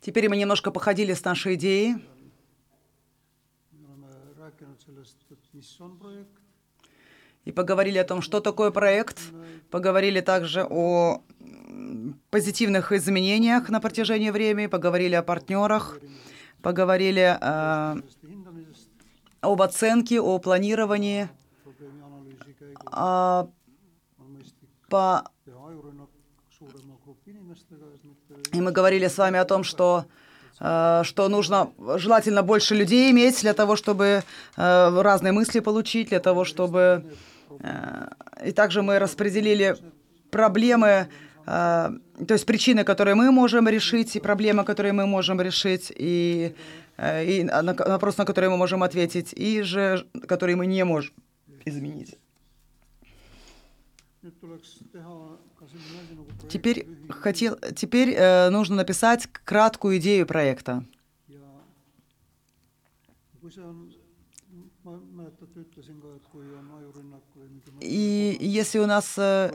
Теперь мы немножко походили с нашей идеей, и поговорили о том, что такое проект, поговорили также о позитивных изменениях на протяжении времени, поговорили о партнерах, поговорили э, об оценке, о планировании, mõistlik по... и мы говорили с вами о том, что э, что нужно желательно больше людей иметь для того, чтобы э, разные мысли получить, для того, чтобы... э, И также мы распределили проблемы, то есть причины, которые мы можем решить, и проблемы, которые мы можем решить, и, и вопрос, на который мы можем ответить, и же, который мы не можем изменить. Теперь, хотел, теперь э, нужно написать краткую идею проекта. И если у нас э,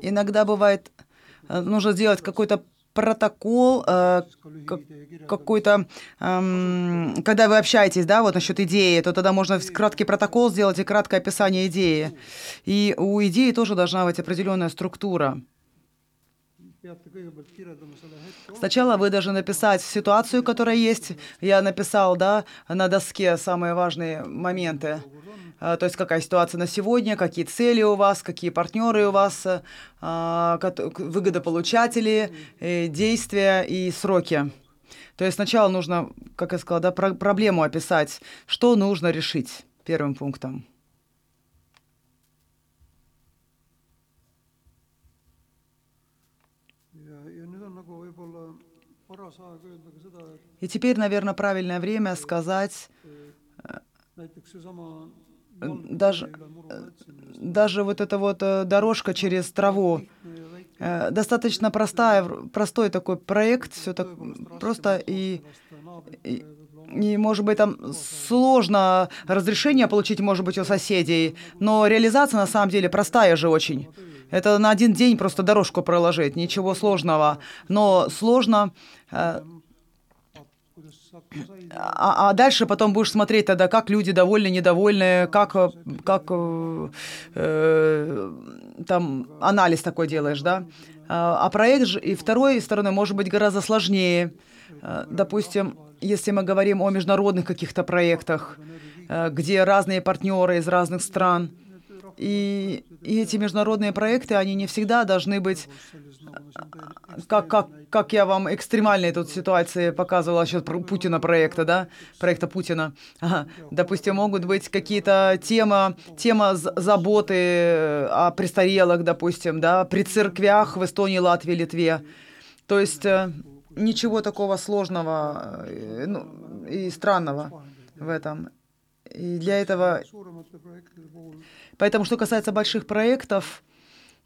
иногда бывает, э, нужно сделать какой-то протокол, э, какой-то, эм, когда вы общаетесь, да, вот насчет идеи, то тогда можно краткий протокол сделать и краткое описание идеи. И у идеи тоже должна быть определенная структура. Сначала вы должны написать ситуацию, которая есть. Я написал, да, на доске самые важные моменты. А, То есть какая ситуация на сегодня, какие цели у вас, какие партнеры у вас, а, выгодополучатели, э, действия и сроки. То есть сначала нужно, как я сказала, да, про- проблему описать, что нужно решить первым пунктом. ja, ja nüüd on nagu võib-olla paras aeg öelda ka seda, et И теперь, наверное, правильное время сказать, seesama даже, otsimine, даже вот эта вот э, дорожка через траву, Э, достаточно простая, простой такой проект, все так просто и, и, и, может быть, там сложно разрешение получить, может быть, у соседей, но реализация на самом деле простая же очень. Это на один день просто дорожку проложить, ничего сложного, но сложно. э, А, а дальше потом будешь смотреть тогда, как люди довольны, недовольны, как, э, как э, э, там анализ такой делаешь, да. А а проект же и второй стороны может быть гораздо сложнее. Э, Допустим, если мы говорим о международных каких-то проектах, э, где разные партнеры из разных стран, и, и эти международные проекты, они не всегда должны быть как, как, как я вам экстремальные тут ситуации показывала счет Путина проекта, да, проекта Путина. Допустим, могут быть какие-то тема, тема заботы э, о престарелых, допустим, да, при церквях в Эстонии, Латвии, Литве. То есть э, ничего такого сложного э, ну, и странного в этом. И для этого Поэтому, что касается больших проектов,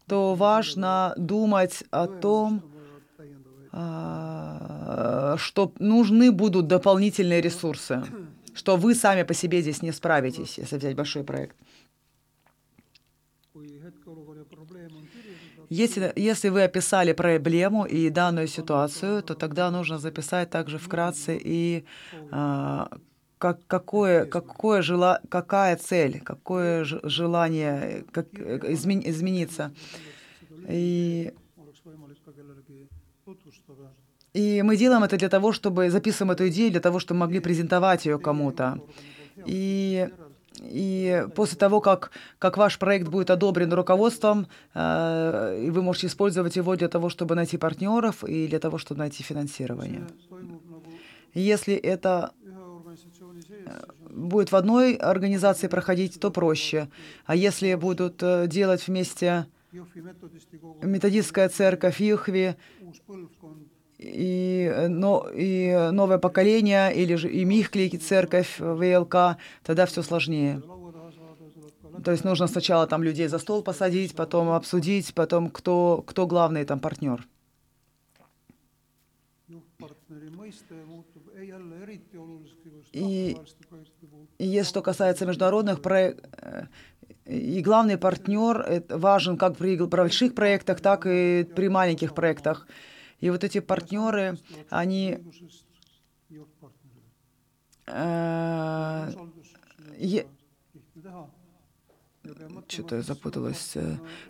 то важно думать о том, что нужны будут дополнительные ресурсы, что вы сами по себе здесь не справитесь, если взять большой проект. Если, если вы описали проблему и данную ситуацию, то тогда нужно записать также вкратце и а, как, какое, какое жела, какая цель, какое желание как, э, измен- измениться. И И мы делаем это для того, чтобы записываем эту идею для того, чтобы могли презентовать ее кому-то. И, и после того, как, как ваш проект будет одобрен руководством, э, вы можете использовать его для того, чтобы найти партнеров и для того, чтобы найти финансирование. Если это on будет в одной организации проходить, то проще. А если будут э, делать вместе методистская церковь Юхви и, э, но, и новое поколение, или же и Михкли, и церковь, э, ВЛК, тогда все сложнее. То есть нужно сначала там людей за стол посадить, потом обсудить, потом кто, кто главный там партнер. И-. И если что касается международных проектов, и главный партнер важен как при больших проектах, так и при маленьких проектах. И вот эти партнеры, они э, что-то я запуталась.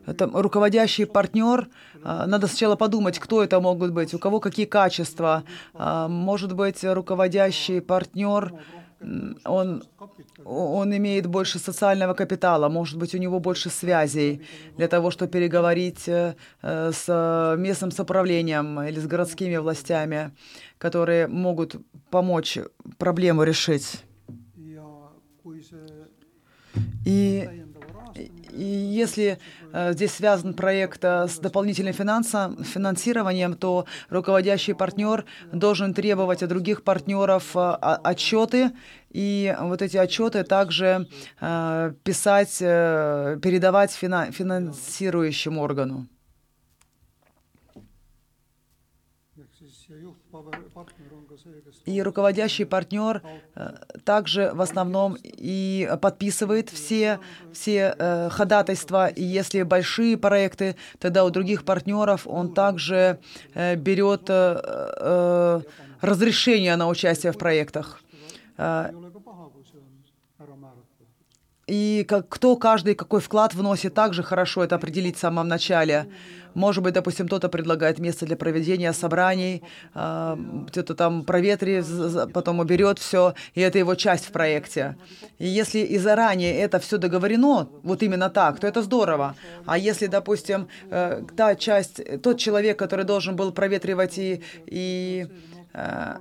Это руководящий партнер. А, надо сначала подумать, кто это могут быть, у кого какие качества. Может быть, руководящий партнер он, он имеет больше социального капитала, может быть, у него больше связей для того, чтобы переговорить э, с местным самоуправлением или с городскими властями, которые могут помочь проблему решить. И и если э, здесь связан проект э, с дополнительным финансом, финансированием, то руководящий партнер должен требовать от других партнеров э, отчеты, и вот эти отчеты также э, писать, э, передавать фина финансирующему органу. И руководящий партнер э, также в основном и подписывает все, все э, ходатайства. И если большие проекты, тогда у других партнеров он также э, берет разрешение на участие в проектах. И как, кто каждый какой вклад вносит, также хорошо это определить в самом начале. Может быть, допустим, кто-то предлагает место для проведения собраний, э, кто-то там проветрит, потом уберет все, и это его часть в проекте. И если и заранее это все договорено, вот именно так, то это здорово. А если, допустим, э, та часть, тот человек, который должен был проветривать и, и э,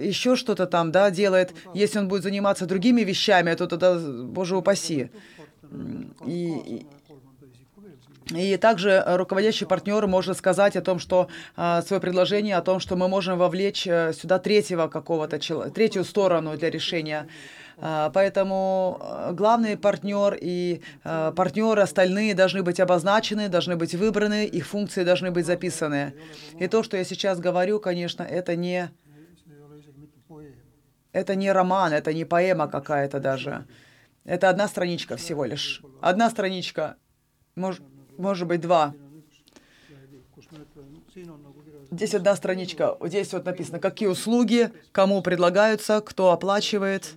еще что-то там, да, делает, если он будет заниматься другими вещами, то тогда, боже упаси. И, и также руководящий партнер может сказать о том, что э, свое предложение, о том, что мы можем вовлечь э, сюда третьего какого-то человека, третью сторону для решения. Э, поэтому главный партнер и э, партнеры остальные должны быть обозначены, должны быть выбраны, их функции должны быть записаны. И то, что я сейчас говорю, конечно, это не это не роман, это не поэма какая-то даже. Это одна страничка всего лишь. Одна страничка. Может, может быть, два. Здесь одна страничка. Здесь вот написано, какие услуги, кому предлагаются, кто оплачивает.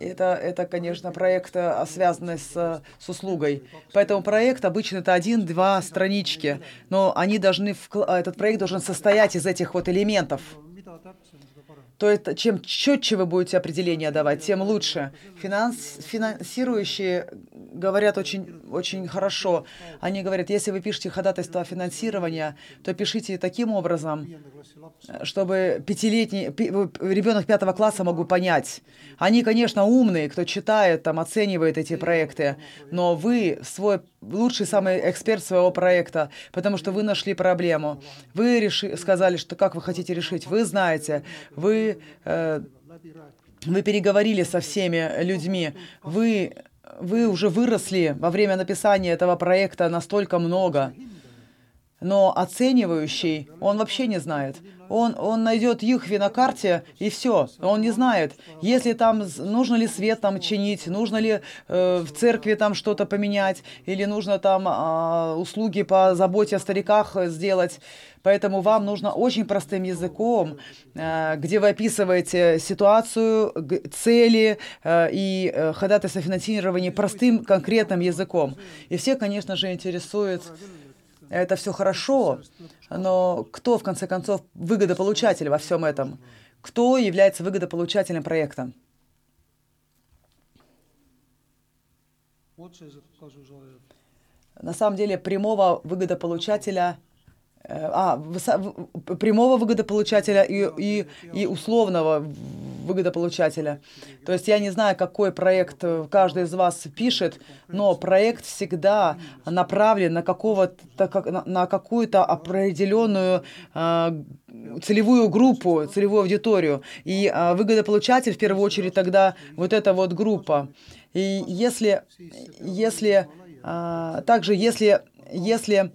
Это, это, конечно, проект, э, связанный с, с услугой. Поэтому проект обычно это один-два странички, но они должны, этот проект должен состоять из этих вот элементов то это чем четче вы будете определение давать, тем лучше. Финанс, финансирующие говорят очень, очень хорошо. Они говорят, если вы пишете ходатайство о финансировании, то пишите таким образом, чтобы пятилетний ребенок пятого класса мог бы понять. Они, конечно, умные, кто читает, там, оценивает эти проекты, но вы свой лучший самый эксперт своего проекта, потому что вы нашли проблему. Вы реши, сказали, что как вы хотите решить. Вы знаете, вы, э, вы переговорили со всеми людьми, вы, вы уже выросли во время написания этого проекта настолько много. Но оценивающий, он вообще не знает. Он, он найдет Юхви на карте, и все. Он не знает, если там, нужно ли свет там чинить, нужно ли э, в церкви там что-то поменять, или нужно там э, услуги по заботе о стариках сделать. Поэтому вам нужно очень простым языком, э, где вы описываете ситуацию, цели э, и э, ходатайство финансирования простым конкретным языком. И все, конечно же, интересует это все хорошо, но кто, в конце концов, выгодополучатель во всем этом? Кто является выгодополучателем проекта? На самом деле прямого выгодополучателя Э, а, прямого выгодополучателя и, и, и условного выгодополучателя. То есть я не знаю, какой проект э, каждый из вас пишет, но проект всегда направлен на, какого-то, на какую-то определенную э, целевую группу, целевую аудиторию. И э, выгодополучатель в первую очередь тогда вот эта вот группа. И если, если э, также если, если а,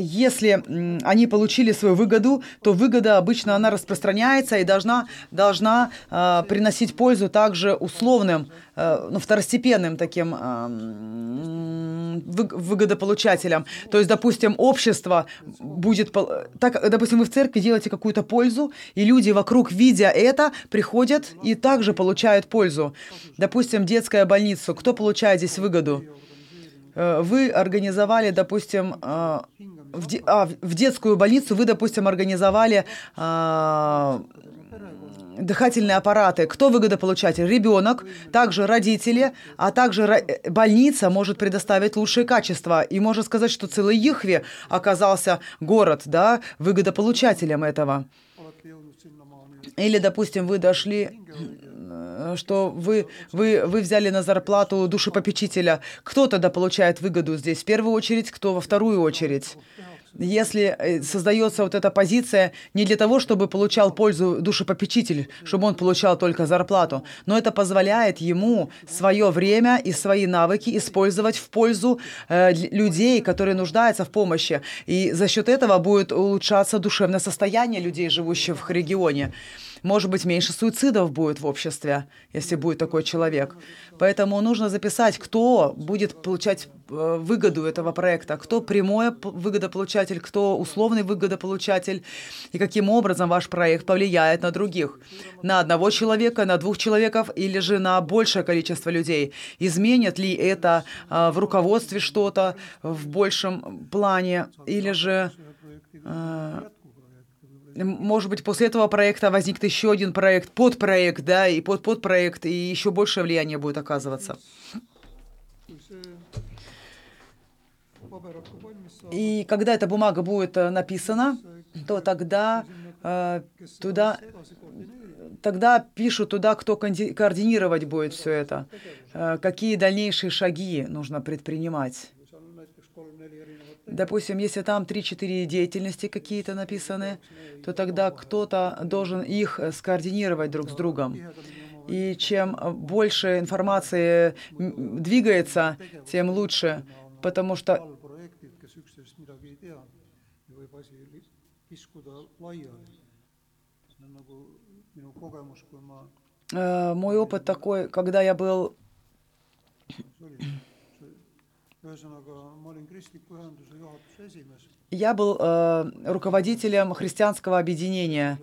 если они получили свою выгоду, то выгода обычно она распространяется и должна, должна а, приносить пользу также условным, а, ну, второстепенным таким выгодополучателям. То есть, допустим, общество будет... Так, допустим, вы в церкви делаете какую-то пользу, и люди вокруг, видя это, приходят и также получают пользу. Допустим, детская больница. Кто получает здесь выгоду? Э, вы организовали, допустим, э, в, де, а, в детскую больницу вы, допустим, организовали а, дыхательные аппараты. Кто выгодополучатель? Ребенок, также родители, а также больница может предоставить лучшие качества. И можно сказать, что целый Ихве оказался город, да, выгодополучателем этого. Или, допустим, вы дошли Э, что вы, вы, вы взяли на зарплату душепопечителя. Кто тогда получает выгоду здесь? В первую очередь, кто во вторую очередь? Если э, создается вот эта позиция не для того, чтобы получал пользу душепопечитель, чтобы он получал только зарплату, но это позволяет ему свое время и свои навыки использовать в пользу э, людей, которые нуждаются в помощи. И за счет этого будет улучшаться душевное состояние людей, живущих в регионе. Может быть, меньше суицидов будет в обществе, если будет такой человек. Поэтому нужно записать, кто будет получать э, выгоду этого проекта, кто прямой выгодополучатель, кто условный выгодополучатель, и каким образом ваш проект повлияет на других. На одного человека, на двух человеков или же на большее количество людей. Изменит ли это э, в руководстве что-то в большем плане, или же э, может быть, после этого проекта возникнет еще один проект, подпроект, да, и под подпроект, и еще большее влияние будет оказываться. И когда эта бумага будет э, написана, то тогда э, туда тогда пишут туда, кто координировать будет все это, э, какие дальнейшие шаги нужно предпринимать. Допустим, если там 3-4 деятельности какие-то написаны, то тогда кто-то должен их скоординировать друг с другом. И чем больше информации двигается, тем лучше, потому что э, мой опыт такой, когда я был я был э, руководителем христианского объединения,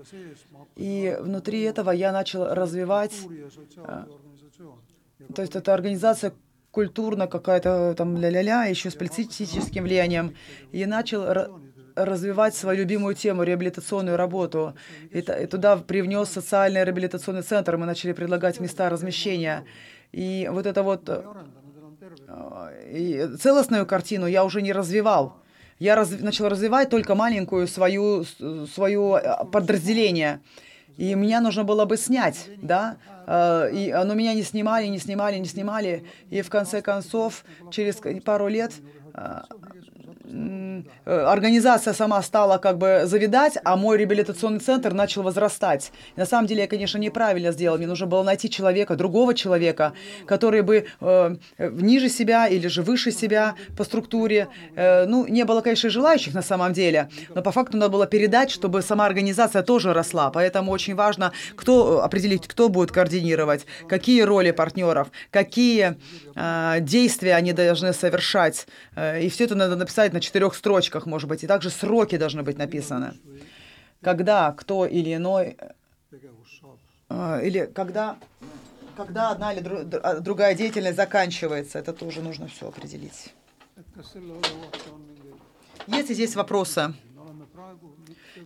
и внутри этого я начал развивать, э, то есть это организация культурно какая-то там ля-ля-ля, еще с политическим влиянием, и начал развивать свою любимую тему, реабилитационную работу. И, и туда привнес социальный реабилитационный центр, мы начали предлагать места размещения. И вот это вот и целостную картину я уже не развивал. Я раз, начал развивать только маленькую свою, свою э, подразделение. И меня нужно было бы снять, да, э, и, но меня не снимали, не снимали, не снимали. И в конце концов, через пару лет э, Э, организация сама стала как бы завидать, а мой реабилитационный центр начал возрастать. И на самом деле я, конечно, неправильно сделал. Мне нужно было найти человека, другого человека, который бы э, ниже себя или же выше себя по структуре. Э, ну, не было, конечно, желающих на самом деле, но по факту надо было передать, чтобы сама организация тоже росла. Поэтому очень важно, кто определить, кто будет координировать, какие роли партнеров, какие э, действия они должны совершать. Э, и все это надо написать на четырех строчках, может быть, и также сроки должны быть написаны. Когда кто или иной, э, или когда, когда одна или а, другая деятельность заканчивается, это тоже нужно все определить. Есть здесь вопросы?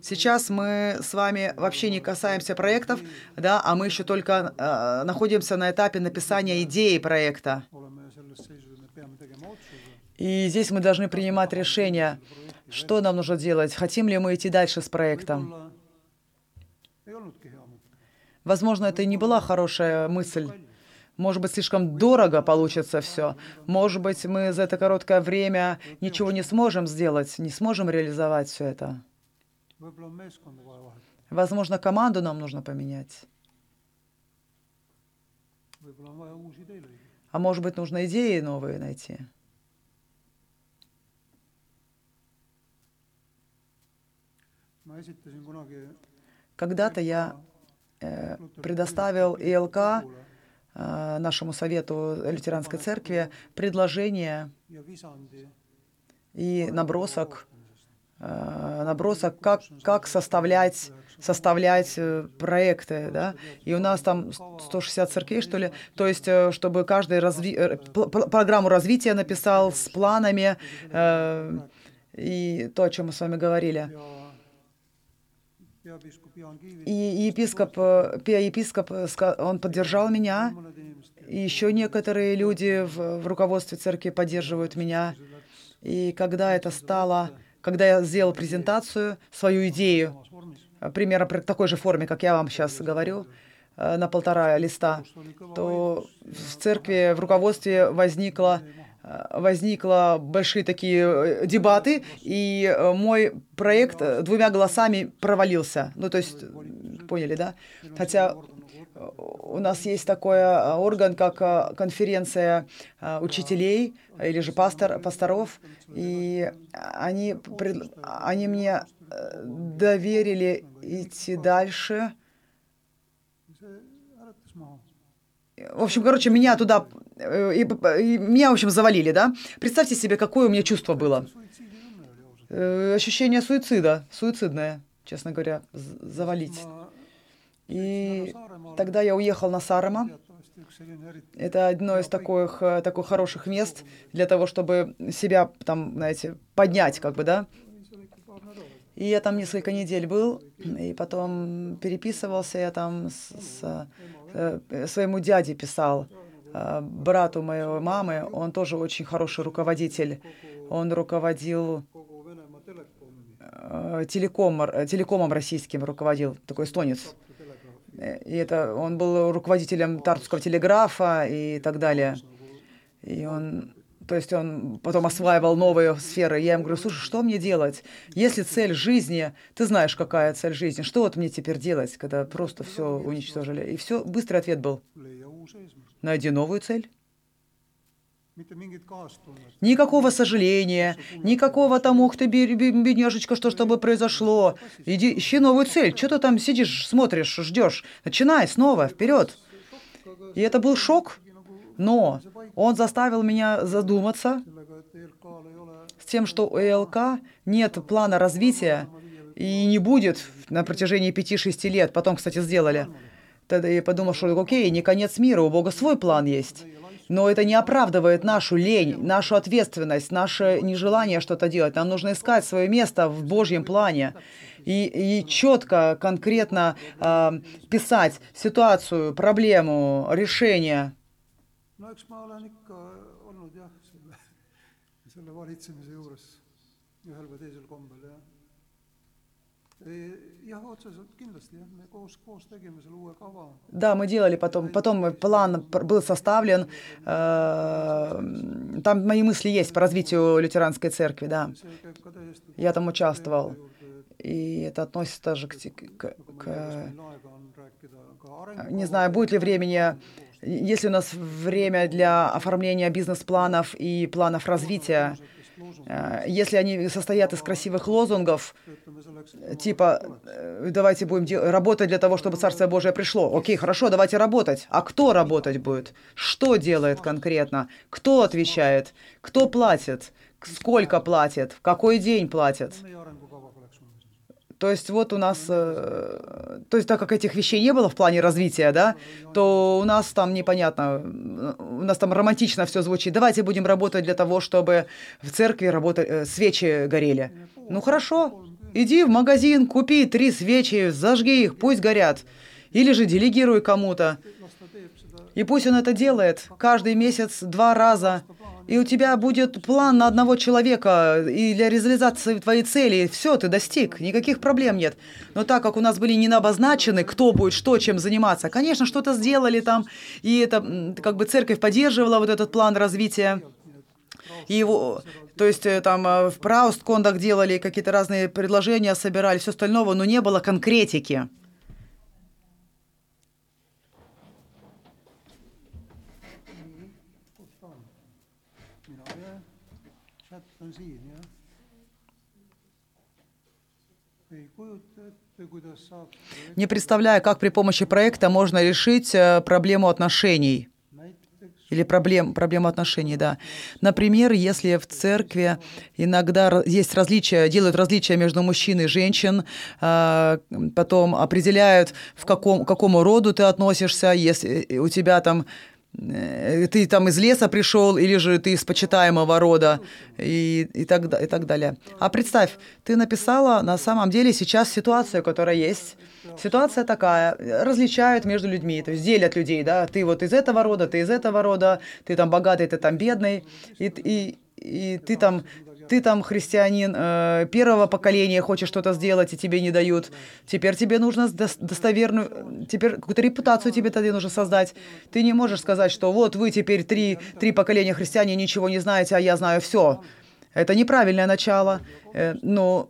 Сейчас мы с вами вообще не касаемся проектов, да, а мы еще только э, находимся на этапе написания идеи проекта. И здесь мы должны принимать решение, что нам нужно делать, хотим ли мы идти дальше с проектом. Возможно, это и не была хорошая мысль. Может быть, слишком дорого получится все. Может быть, мы за это короткое время ничего не сможем сделать, не сможем реализовать все это. Возможно, команду нам нужно поменять. А может быть, нужно идеи новые найти. Когда-то я э, предоставил ИЛК, э, нашему совету лютеранской церкви, предложение и набросок, э, набросок, как, как составлять, составлять проекты, да, и у нас там 160 церквей, что ли, то есть, чтобы каждый разви... программу развития написал с планами, э, и то, о чем мы с вами говорили. И епископ, э, пиа-епископ, ска- он поддержал меня, и еще некоторые люди в, в руководстве церкви поддерживают меня. И когда это стало, когда я сделал презентацию, свою идею, э, примерно при такой же форме, как я вам сейчас говорю, э, на полтора листа, то в церкви, в руководстве возникло, э, возникло большие такие э, дебаты, и э, мой проект двумя голосами провалился. Ну, то есть, поняли, да? Хотя у нас есть такой орган, как конференция учителей или же пастор, пасторов, и они, они мне доверили идти дальше. В общем, короче, меня туда, и, и меня, в общем, завалили, да? Представьте себе, какое у меня чувство было. Э, Ощущение суицида, суицидное, честно говоря, завалить. И тогда я уехал на eriti Это одно из таких, э, таких хороших мест для того, чтобы себя там, знаете, поднять, как бы, да? И я там несколько недель был, и потом переписывался я там с, с, э, своему дяде писал, брату моей мамы, он тоже очень хороший руководитель. Он руководил э, телеком, э, телекомом российским руководил, такой эстонец. Э, И это он был руководителем Тартуского телеграфа и так далее. И он, то есть он потом осваивал новые сферы. Я ему говорю, слушай, что мне делать? Если цель жизни, ты знаешь, какая цель жизни, что вот мне теперь делать, когда просто все уничтожили? И все, быстрый ответ был, найди новую цель. Никакого сожаления, никакого там, ух ты, бе- бе- бедняжечка, что с тобой произошло. Иди, ищи новую цель. Что ты там сидишь, смотришь, ждешь? Начинай снова, вперед. И это был шок, но он заставил меня задуматься с тем, что у ЭЛК нет плана развития и не будет на протяжении 5-6 лет. Потом, кстати, сделали. Тогда я подумал, что окей, не конец мира, у Бога свой план есть. Но это не оправдывает нашу лень, нашу ответственность, наше нежелание что-то делать. Нам нужно искать свое место в Божьем плане и, и четко, конкретно а, писать ситуацию, проблему, решение. selle valitsemise juures ühel või teisel kombel jah Да, мы делали потом, потом план был составлен, э, там мои мысли есть по развитию лютеранской церкви, да, я там участвовал. И это относится тоже к, к- к- не знаю, будет ли времени, если у нас время для оформления бизнес-планов и планов развития, э, если они состоят из красивых лозунгов, типа э, давайте будем работать для того, чтобы Царствие Божие пришло. Окей, хорошо, давайте работать. А кто работать будет? Что делает конкретно? Кто отвечает? Кто платит? Сколько платит? В какой день платит? То есть вот у нас, э, то есть так как этих вещей не было в плане развития, да, то у нас там непонятно, у нас там романтично все звучит. Давайте будем работать для того, чтобы в церкви работали, э, свечи горели. Ну хорошо, иди в магазин, купи три свечи, зажги их, пусть горят. Или же делегируй кому-то. И пусть он это делает каждый месяц два раза. И у тебя будет план на одного человека и для реализации твоей цели. Все, ты достиг, никаких проблем нет. Но так как у нас были не обозначены, кто будет что, чем заниматься, конечно, что-то сделали там, и это как бы церковь поддерживала вот этот план развития. И его, то есть э, там э, в Праусткондах делали какие-то разные предложения, собирали, все остального, но не было конкретики. Не представляю, как при помощи проекта можно решить э, проблему отношений. Или проблем, проблему отношений, да. Например, если в церкви иногда есть различия, делают различия между мужчин и женщин, а, потом определяют, в каком, к какому роду ты относишься, если у тебя там э, ты там из леса пришел, или же ты из почитаемого рода, и, и, так, и так далее. А представь, ты написала на самом деле сейчас ситуацию, которая есть. Ситуация такая, различают между людьми, то есть делят людей, да, ты вот из этого рода, ты из этого рода, ты там богатый, ты там бедный, и, и, и ты там ты там христианин э, первого поколения, хочешь что-то сделать, и тебе не дают. Теперь тебе нужно дос- достоверную, теперь какую-то репутацию тебе тогда нужно создать. Ты не можешь сказать, что вот вы теперь три, три поколения христиане, ничего не знаете, а я знаю все. Это неправильное начало. Э, Но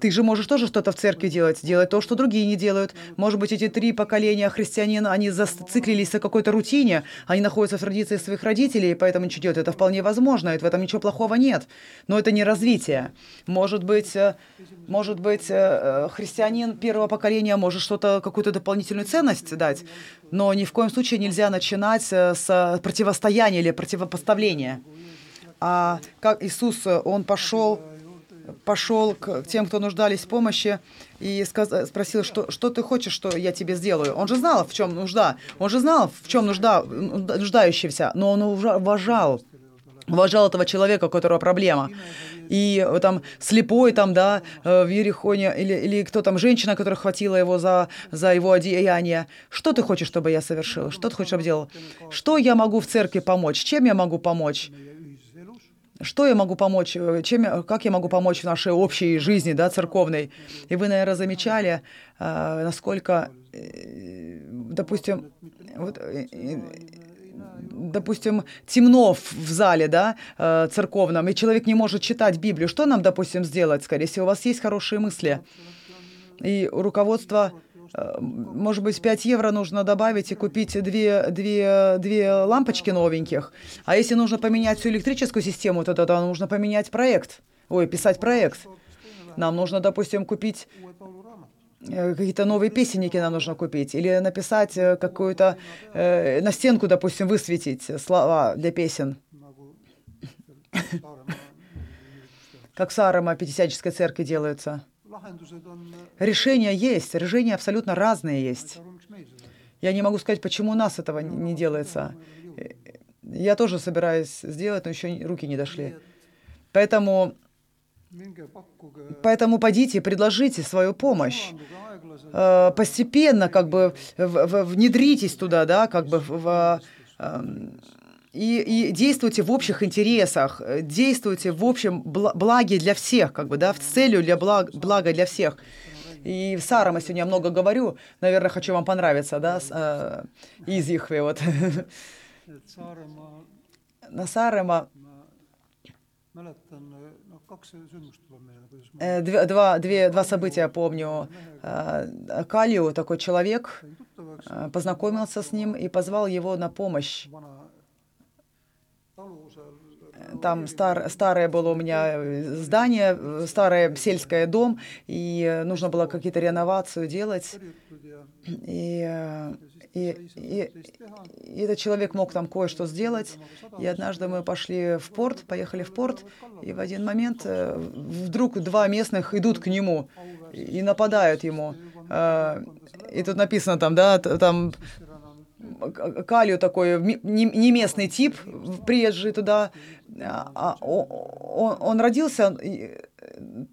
ты же можешь тоже что-то в церкви делать, делать то, что другие не делают. Может быть, эти три поколения христианин, они зациклились на какой-то рутине, они находятся в традиции своих родителей, и поэтому ничего делают. Это вполне возможно, и в этом ничего плохого нет. Но это не развитие. Может быть, э, может быть, э, христианин первого поколения может что-то, какую-то дополнительную ценность дать, но ни в коем случае нельзя начинать с противостояния или противопоставления. А как Иисус, э, он пошел, пошел к тем, кто нуждались в помощи, и сказ- спросил, что, что ты хочешь, что я тебе сделаю. Он же знал, в чем нужда. Он же знал, в чем нужда нуждающийся, но он уважал уважал этого человека, у которого проблема. И там слепой там, да, э, в Ерехоне, или, или кто там, женщина, которая хватила его за, за его одеяние. Что ты хочешь, чтобы я совершил? Что ты хочешь, чтобы делал? Что я могу в церкви помочь? Чем я могу помочь? Что я могу помочь? э, Чем как я могу помочь в нашей общей жизни, да, церковной? И вы, наверное, замечали, э, насколько, э, допустим, вот, допустим, темно в зале, да, церковном, и человек не может читать Библию. Что нам, допустим, сделать, скорее всего, у вас есть хорошие мысли? И э, может быть, 5 евро нужно добавить и купить две, две, две лампочки новеньких. А если нужно поменять всю электрическую систему, то тогда нужно поменять проект. Ой, писать проект. Нам нужно, допустим, купить э, какие-то новые песенники нам нужно купить. Или написать э, какую-то, э, на стенку, допустим, высветить слова для песен. Как в Саарема Пятидесятнической церкви делаются. on, Решения есть, решения абсолютно разные есть. Я не могу сказать, почему у нас этого не делается. Э, Я тоже собираюсь сделать, но еще руки не дошли. Поэтому, поэтому пойдите, предложите свою помощь. Э, Постепенно как бы внедритесь туда, да, как бы в, в, эм, и, и действуйте в общих интересах, э, действуйте в общем бла- благе для всех, как бы, да, в целью для благ, блага для всех. И в Сарама сегодня много говорю, наверное, хочу вам понравиться, да, с, э, из Ихве, вот. На Сарема э, два, два, две, два события помню. Э, Калью, такой человек, познакомился с ним и позвал его на помощь. Vana talu seal Там стар, старое было у меня э, здание, э, старое сельское дом, и э, нужно было какие-то реновацию делать. И, э, и, и, и этот человек мог там кое-что сделать. И однажды мы пошли в порт, поехали в порт, и в один момент э, вдруг два местных идут к нему и и нападают ему. Э, И тут написано там, да, там К- Калию такой ми- не местный тип, приезжий туда. А, а он, он родился э,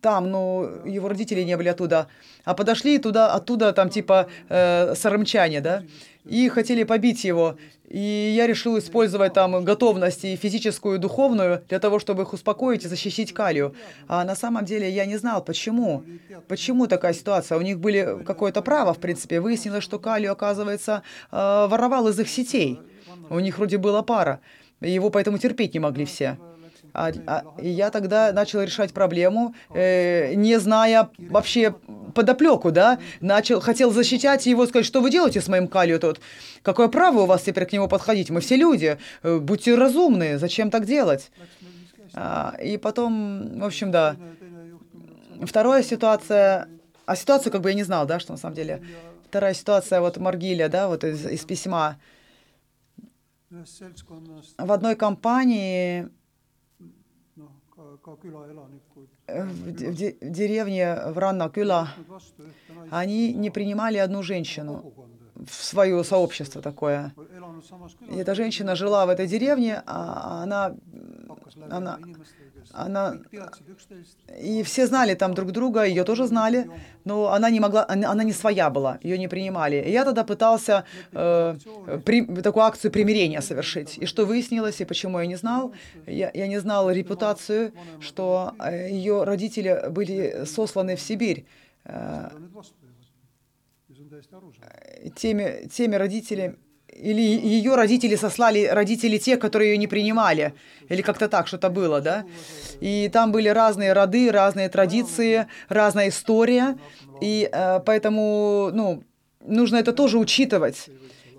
там, но его родители не были оттуда. А подошли туда, оттуда там типа э, сарамчане, да, и хотели побить его. И я решил использовать там готовность и физическую, и духовную для того, чтобы их успокоить и защитить Калию. А на самом деле я не знал, почему. Почему такая ситуация? У них были какое-то право, в принципе. Выяснилось, что Калию, оказывается, э, воровал из их сетей. У них вроде была пара. Его поэтому терпеть не могли все. А, а- и я тогда начал решать проблему, э, не зная вообще подоплеку, да, начал, хотел защищать его, сказать, что вы делаете с моим калию тут? Какое право у вас теперь к нему подходить? Мы все люди, э, будьте разумны, зачем так делать? А, и потом, в общем, да. Вторая ситуация, А ситуацию как бы я не знал, да, что на самом деле. Вторая ситуация, вот Маргиля, да, вот из, из письма. В одной компании noh, ka, ka külaelanikud э, в, де- в де- в деревне в Ранна-Кюла, võtnud vastu ühte naist они не принимали одну женщину в свое сообщество такое. И эта женщина жила в этой деревне, а она, hakkas läbi она- она И все знали там друг друга, ее тоже знали, но она не могла, она она не своя была, ее не принимали. И я тогда пытался э, при- такую акцию примирения совершить. И что выяснилось, и почему я не знал, я, я не знал репутацию, что э, ее родители были сосланы в Сибирь э, arusaadav. теми, теми родителями, или ее родители сослали родители тех, которые ее не принимали, или как-то так что-то было, да? И там были разные роды, разные традиции, разная история, и э, поэтому, ну, нужно это тоже учитывать.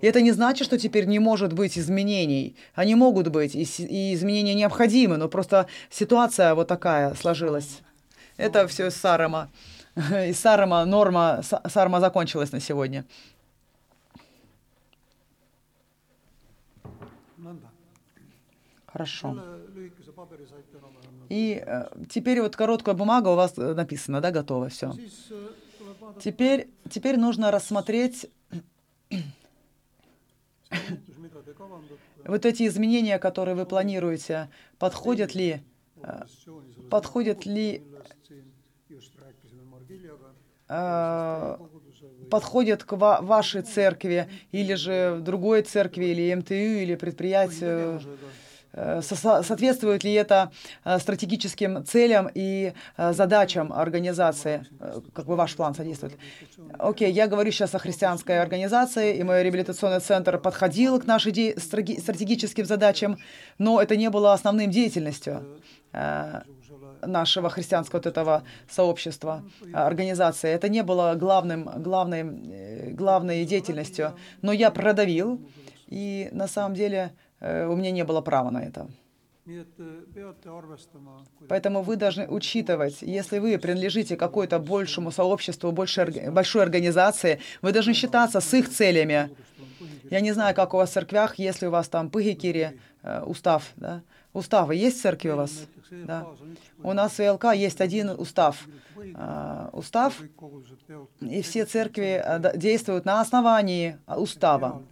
И это не значит, что теперь не может быть изменений. Они могут быть, и, и изменения необходимы, но просто ситуация вот такая сложилась. Это все из Сарама. Из Сарама норма, Са- Сарма закончилась на сегодня. Хорошо. И э, теперь вот короткая бумага у вас э, написана, да, готова все. vaadata Теперь, теперь нужно рассмотреть вот эти изменения, которые вы планируете, подходят ли, подходят ли, э, подходят к ва- вашей церкви или же другой церкви или МТУ или предприятию. Э, со- со- Соответствует ли это э, стратегическим целям и э, задачам организации, как бы ваш план содействует? Окей, я говорю сейчас о христианской организации, и мой реабилитационный центр подходил к нашим стратегическим задачам, но это не было основным деятельностью нашего христианского вот этого сообщества, организации. Это не было главным, э, главной деятельностью, но я продавил, и на самом деле у меня не было права на это. kuidas Поэтому вы должны учитывать, если вы принадлежите какой-то большему сообществу, большой, орг- большой организации, вы должны считаться с их целями. Я не знаю, как у вас в церквях, если у вас там пыгикири, э, устав, да? Уставы есть в церкви у вас? Да. У нас в ЛК есть один устав. Э, Устав, и все церкви э, действуют на основании э, устава.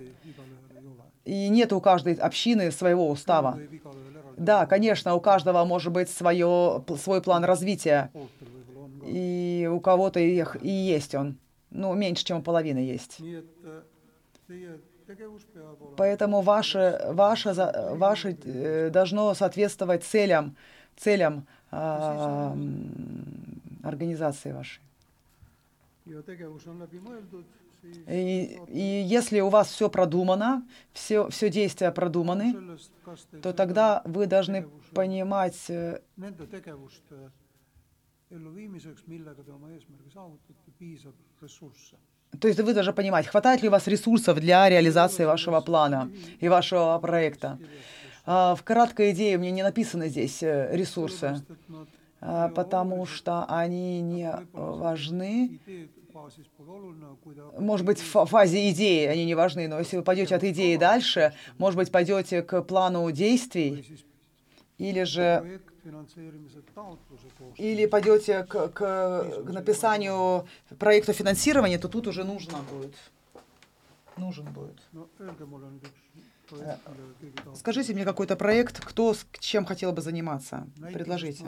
И нет у каждой общины своего устава. Да, конечно, у каждого может быть свое, свой план развития. И у кого-то их и есть он. Ну, меньше, чем у половины есть. Поэтому ваше, ваше, ваше э, должно соответствовать целям, целям м, организации вашей. И, и если у вас все продумано, все, все действия продуманы, то тогда вы должны понимать, э, ressursse. то есть вы должны понимать, хватает ли у вас ресурсов для реализации вашего плана и вашего проекта. А, В краткой идее мне не написаны здесь э, ресурсы, а, потому что они не важны. Может быть, в фа- фазе идеи они не важны, но если вы пойдете от идеи дальше, может быть, пойдете к плану действий, или же или пойдете к, к, к написанию проекта финансирования, то тут уже нужно будет. Нужен будет. taotleb. Скажите мне какой-то проект, кто с чем хотел бы заниматься. Предложите.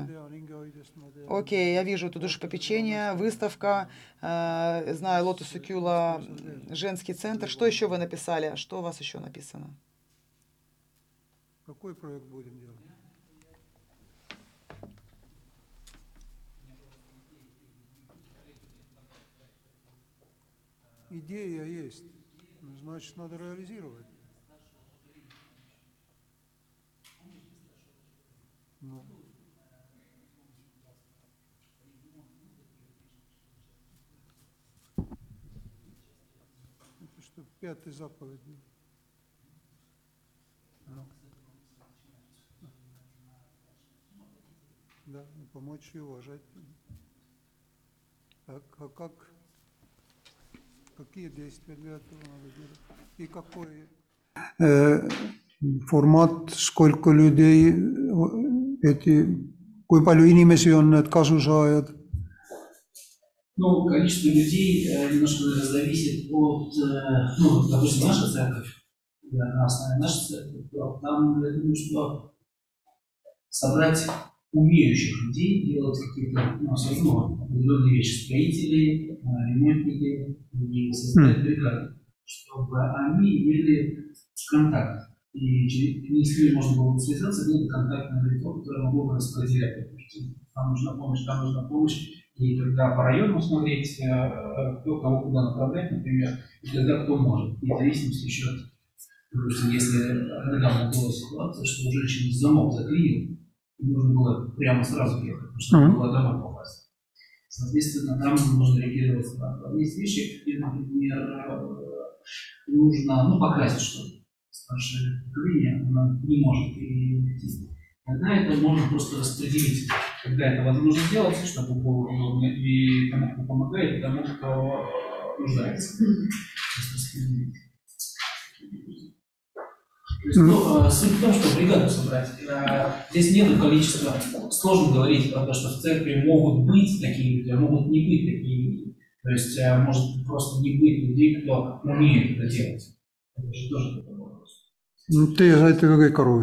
Окей, я вижу тут душепопечение, выставка, э, знаю Лотус Кюла, женский центр. Что еще вы написали? Что у вас еще написано? какой проект будем делать? Идея есть, значит, надо реализировать. Ну. Это что, пятая заповедь? Ну. Да, помочь и уважать. Так, а как, какие действия для этого надо делать? И какой э, формат, сколько людей, э, эти, kui palju inimesi on need kasusaajad? Ну, количество людей э, немножко зависит от, э, ну, допустим, наша церковь, да, на основе нашей церкви, то там, я думаю, что собрать умеющих людей делать какие-то ну, особенно определенные вещи, строители, э, ремонтники и создать бригады, чтобы они имели контакт. И через ними можно было бы связаться, было бы контактное лицо, которое могло бы распределять. Допустим, там нужна помощь, там нужна помощь. И тогда по району смотреть, э, кто кого куда направлять, например, и тогда кто может. И в зависимости еще от, допустим, если недавно была ситуация, что у женщины замок заклинил, и нужно было прямо сразу ехать, потому что надо было домой попасть. Соответственно, там нужно реагировать сразу. Есть вещи, где, например, э, нужно, ну, покрасить что-то. Старшее поколение, оно не может перейти. Тогда это можно просто распределить, когда это возможно сделать, чтобы было удобно и тому, кто помогает, и тому, кто э, нуждается. То есть ну, э, суть в том, что бригаду собрать. Э, Здесь нет количества. Сложно говорить про то, что в церкви могут быть такие люди, а могут не быть такие люди. То есть может просто не быть людей, кто умеет это делать. Это же тоже no teie saite ka kõik aru.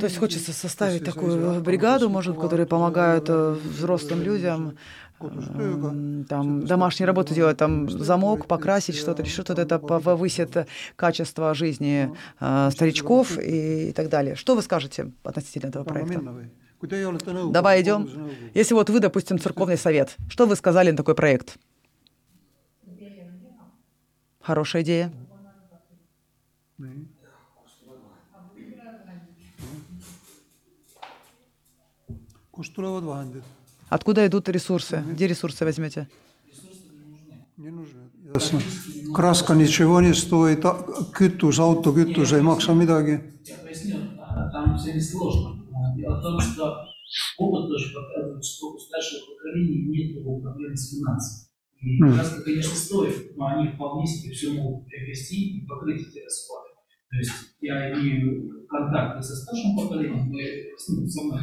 То есть хочется составить такую бригаду, может, которые помогают э, взрослым людям, м, там, домашние работы делать, там, замок, покрасить что-то, или что-то это повысит качество жизни э, старичков и так далее. Что вы скажете относительно этого проекта? Давай идем. Если вот вы, допустим, церковный совет, что вы сказали на такой проект? Хорошая идея. Откуда идут ресурсы? Где ресурсы возьмете? Не нужны. Ясно. Краска ничего не стоит, kütus, autokütus ei maksa midagi. Я поясню, там все не сложно. Дело в том, что опыт тоже показывает, что у старшего поколения нет проблем с финансами. И конечно, стоит, но они вполне себе все могут приобрести и покрыть эти расходы. То есть я имею контакты со старшим поколением, мы ним со мной.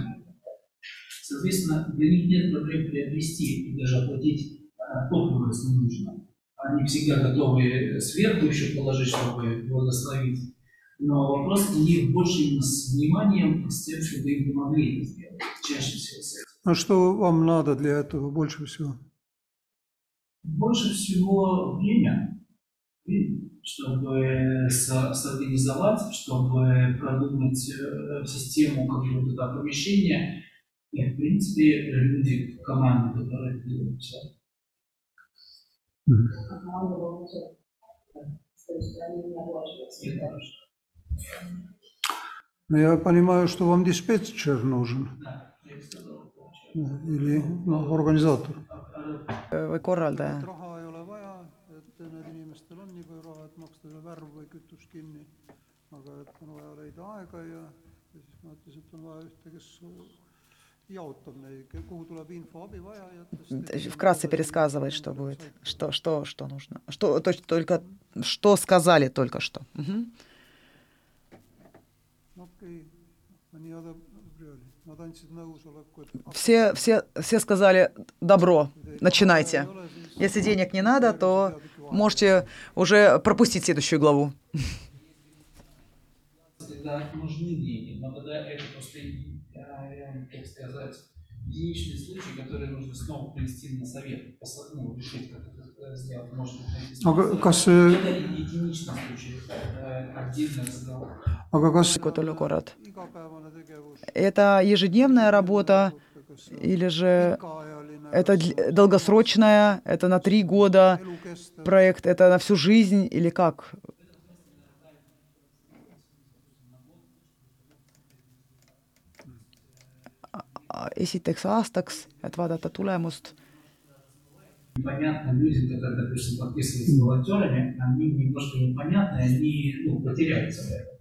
Соответственно, для них нет проблем приобрести и даже оплатить а, топливо, если нужно. Они всегда готовы сверху еще положить, чтобы благословить. Но вопрос у них больше именно с вниманием, с тем, чтобы им помогли это сделать. Чаще всего с этим. Ну что вам надо для этого больше всего? Больше всего время, чтобы со- соорганизовать, чтобы продумать э, систему какого-то помещения. И, в принципе, люди в команде, которые это делают. Ну, я понимаю, что вам диспетчер нужен Да, я сказал, или ну, организатор. Või korraldaja? raha ei ole vaja, et need inimestel on nii palju raha, et maksta selle värv või kütus kinni, aga et on vaja leida aega ja, ja siis ma ütlesin, et on vaja ühte, kes jaotab neid, kuhu tuleb info abivajajatest. Вкратце пересказывает, что будет, что, что, что нужно. Что, то только, что сказали только что. No okei okay., nii Все, все, все сказали добро, начинайте. Если денег не надо, то можете уже пропустить следующую главу. Когда нужны деньги, но тогда это просто, э, как сказать, единичный случай, который нужно снова привести на совет, ну, решить, как это сделать. Может aga kas разговор. aga kas igapäevane tegevus Это ежедневная работа или же это долгосрочная, это на три года проект, это на всю жизнь или как? esiteks aastaks, et vaadata tulemust. Непонятно людям, которые, допустим, подписываются волонтерами, они немножко непонятны, они ну, потеряются в этом.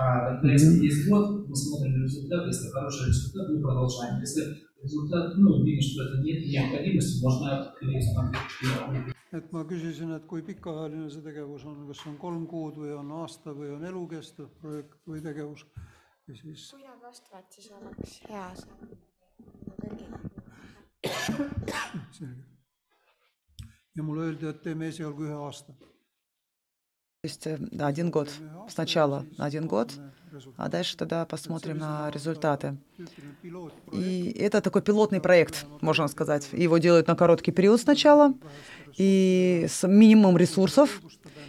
А то есть есть год, мы смотрим результат, если хороший результат, мы продолжаем. Если результат, ну, видим, что это нет необходимости, можно пересмотреть. et ma küsisin, et kui pikaajaline see tegevus on, kas see on kolm kuud või on aasta või on elukestev projekt või tegevus ja siis kui nad vastavad, siis oleks hea see kõigile. Selge. ja mulle öeldi, et teeme esialgu ühe aasta. То есть э, один год. Сначала на один год, а дальше тогда посмотрим на результаты. И это такой пилотный проект, можно сказать. Его делают на короткий период сначала и с минимумом ресурсов.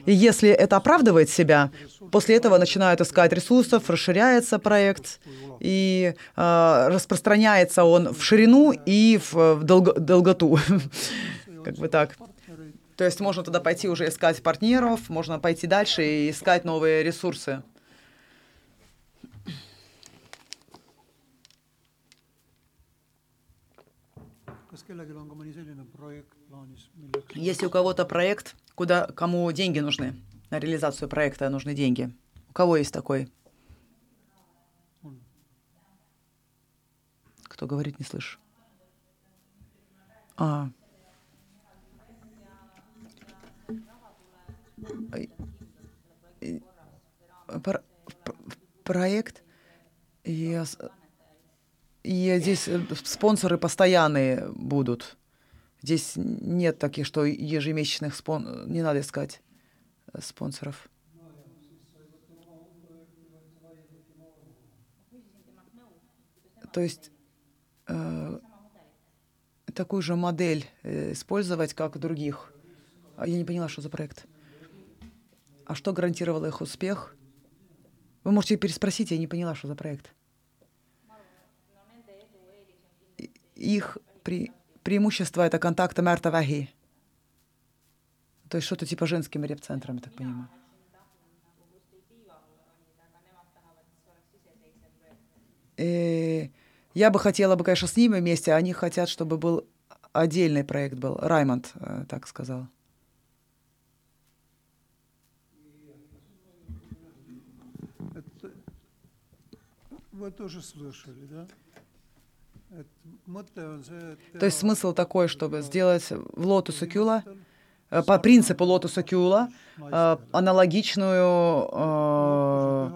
И если это оправдывает себя, после этого начинают искать ресурсов, расширяется проект, и э, распространяется он в ширину и в, в долго- долготу. Как бы так. То есть можно туда пойти уже искать партнеров, можно пойти дальше и искать новые ресурсы. Если у кого-то проект, куда, кому деньги нужны, на реализацию проекта нужны деньги. У кого есть такой? Кто говорит, не слышу. А. Ай. И- пр- п- проект. С- и здесь э, спонсоры постоянные будут. Здесь нет таких, что ежемесячных спон... Не надо искать э, спонсоров. То есть э, такую же модель э, использовать, как других. А Я не поняла, что за проект. А что гарантировало их успех? Вы можете переспросить, я не поняла, что за проект. И- Их пре- преимущество это контакты Мэрта Ваги. То есть что-то типа женским реп-центром, я так понимаю. Э, Я бы хотела бы, конечно, с ними вместе, они хотят, чтобы был отдельный проект был. Раймонд э, так сказал. вы тоже слышали, да? et mõte on see, et То есть смысл такой, чтобы сделать в Лотусу Кюла, э, по принципу Лотуса Кюла, э, аналогичную э,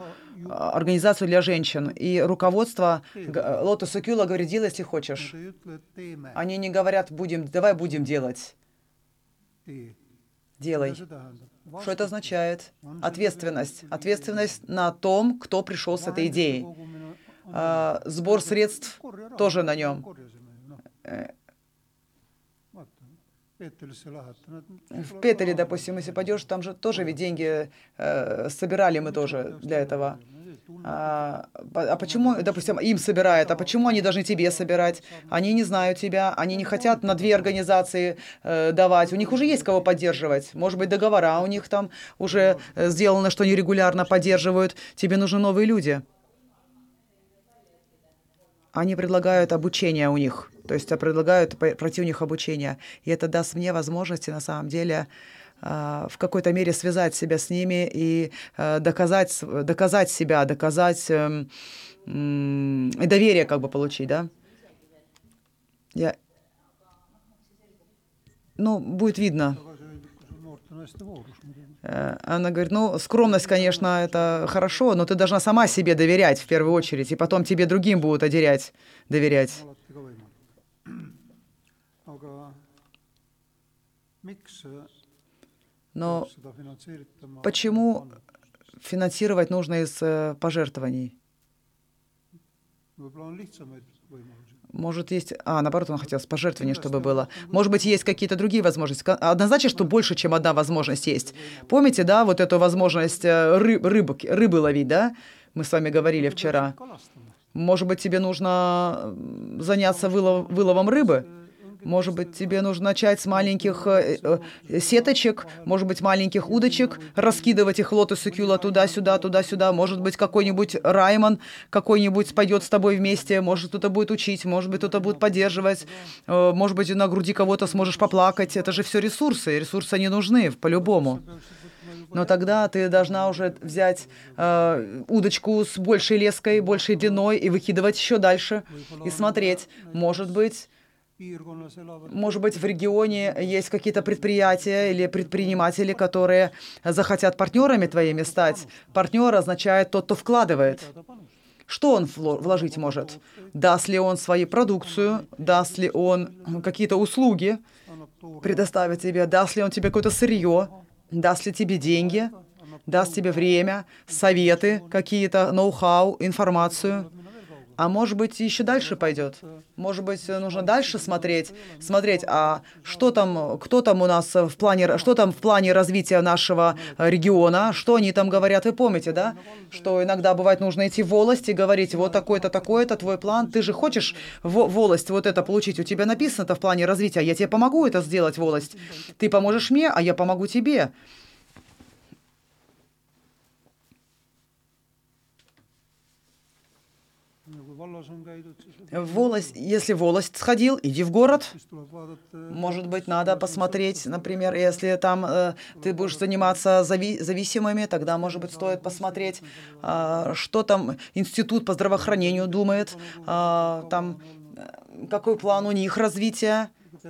организацию для женщин. И руководство Лотуса Кюла говорит, делай, если хочешь. Они не говорят, будем, давай будем делать. Делай. Что это означает? Ответственность. Ответственность на том, кто пришел с этой идеей. А, сбор средств тоже на нем. Э. В Петере, допустим, если пойдешь, там же тоже ведь деньги э, собирали мы тоже для этого. А, а почему, допустим, им собирают, а почему они должны тебе собирать? Они не знают тебя, они не хотят на две организации э, давать. У них уже есть кого поддерживать. Может быть, договора у них там уже э, сделано, что они регулярно поддерживают. Тебе нужны новые люди. Они предлагают обучение у них, то есть а, предлагают пройти у них обучение. И это даст мне возможности, на самом деле, а, в какой-то мере связать себя с ними и а, доказать, доказать себя, доказать эм, доверие как бы получить, да? Я... Ну, будет видно. Она говорит, ну, скромность, конечно, это хорошо, но ты должна сама себе доверять в первую очередь, и потом тебе другим будут доверять. доверять. äh, Но почему финансировать нужно из э, пожертвований? Может, есть... А, наоборот, он хотел с пожертвований, чтобы было. Может быть, есть какие-то другие возможности. Однозначно, что больше, чем одна возможность есть. Помните, да, вот эту возможность э, рыб, рыбы, рыбы ловить, да? Мы с вами говорили вчера. Может быть, тебе нужно заняться вылов- выловом рыбы? Может быть, тебе нужно начать с маленьких э, э, сеточек, может быть, маленьких удочек, раскидывать их лотосу кюла туда-сюда, туда-сюда. Может быть, какой-нибудь Раймон какой-нибудь пойдет с тобой вместе, может, кто-то будет учить, может быть, кто-то будет поддерживать, э, может быть, на груди кого-то сможешь поплакать. Это же все ресурсы, ресурсы они нужны по-любому. Но тогда ты должна уже взять э, удочку с большей леской, большей длиной и выкидывать еще дальше и смотреть. Может быть, может быть, в регионе есть какие-то предприятия или предприниматели, которые захотят партнерами твоими стать. Партнер означает тот, кто вкладывает. Что он вло- вложить может? Даст ли он свою продукцию? Даст ли он какие-то услуги? предоставит тебе, даст ли он тебе какое-то сырье, даст ли тебе деньги, даст тебе время, советы какие-то, ноу-хау, информацию. А может быть, еще дальше пойдет. Может быть, нужно дальше смотреть, смотреть, а что там, кто там у нас в плане, что там в плане развития нашего э, региона, что они там говорят, вы помните, да? Что иногда бывает нужно идти в волость и говорить, вот такой-то, такой-то твой план, ты же хочешь в волость вот это получить, у тебя написано это в плане развития, я тебе помогу это сделать, волость. Ты поможешь мне, а я помогу тебе. ja kui vallas on käidud, siis В волость, если волость сходил, иди в город, Может быть, надо посмотреть, например, если там э, ты будешь заниматься зави- зависимыми, тогда, может быть, стоит посмотреть, а, что там институт по здравоохранению думает, а, там э, какой план у них развития. Äh,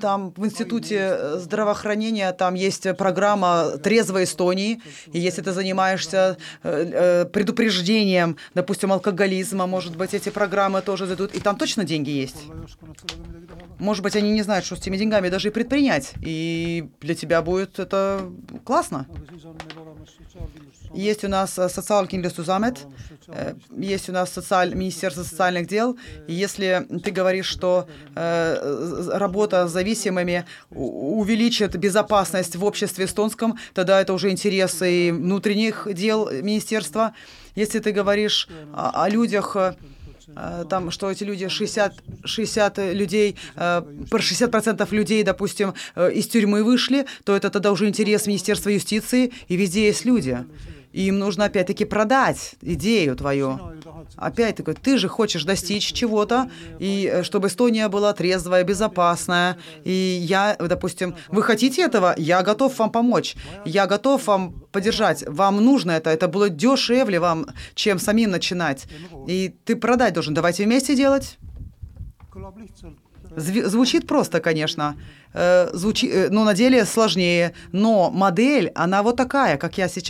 Там в институте э, здравоохранения там есть программа «Трезвой Эстонии», и если ты занимаешься э, э, предупреждением, допустим, алкоголизма, может быть, эти программы тоже зайдут, и там точно деньги есть. Может быть, они не знают, что с этими деньгами даже и предпринять. И для тебя будет это классно. aga siis on meil olemas Sotsiaalkindlustusamet, Есть у нас э, Социалкиндусузамет, olemas э, есть у нас социаль... Министерство социальных дел. Если ты говоришь, что э, работа с зависимыми увеличит безопасность в обществе эстонском, тогда это уже интересы внутренних дел министерства. Если ты говоришь о, людях, там, что эти люди 60, 60 людей, э, про 60% людей, допустим, из тюрьмы вышли, то это тогда уже интерес Министерства юстиции, и везде есть люди. И им нужно опять-таки продать идею твою. Опять-таки, ты же хочешь достичь чего-то, и э, чтобы Эстония была трезвая, безопасная. И я, допустим, вы хотите этого? Я готов вам помочь. Я готов вам поддержать. Вам нужно это. Это было дешевле вам, чем самим начинать. И ты продать должен. Давайте вместе делать. звучит просто, конечно. Э, звучи, э, но на деле сложнее. Но модель, она вот такая, как я сейчас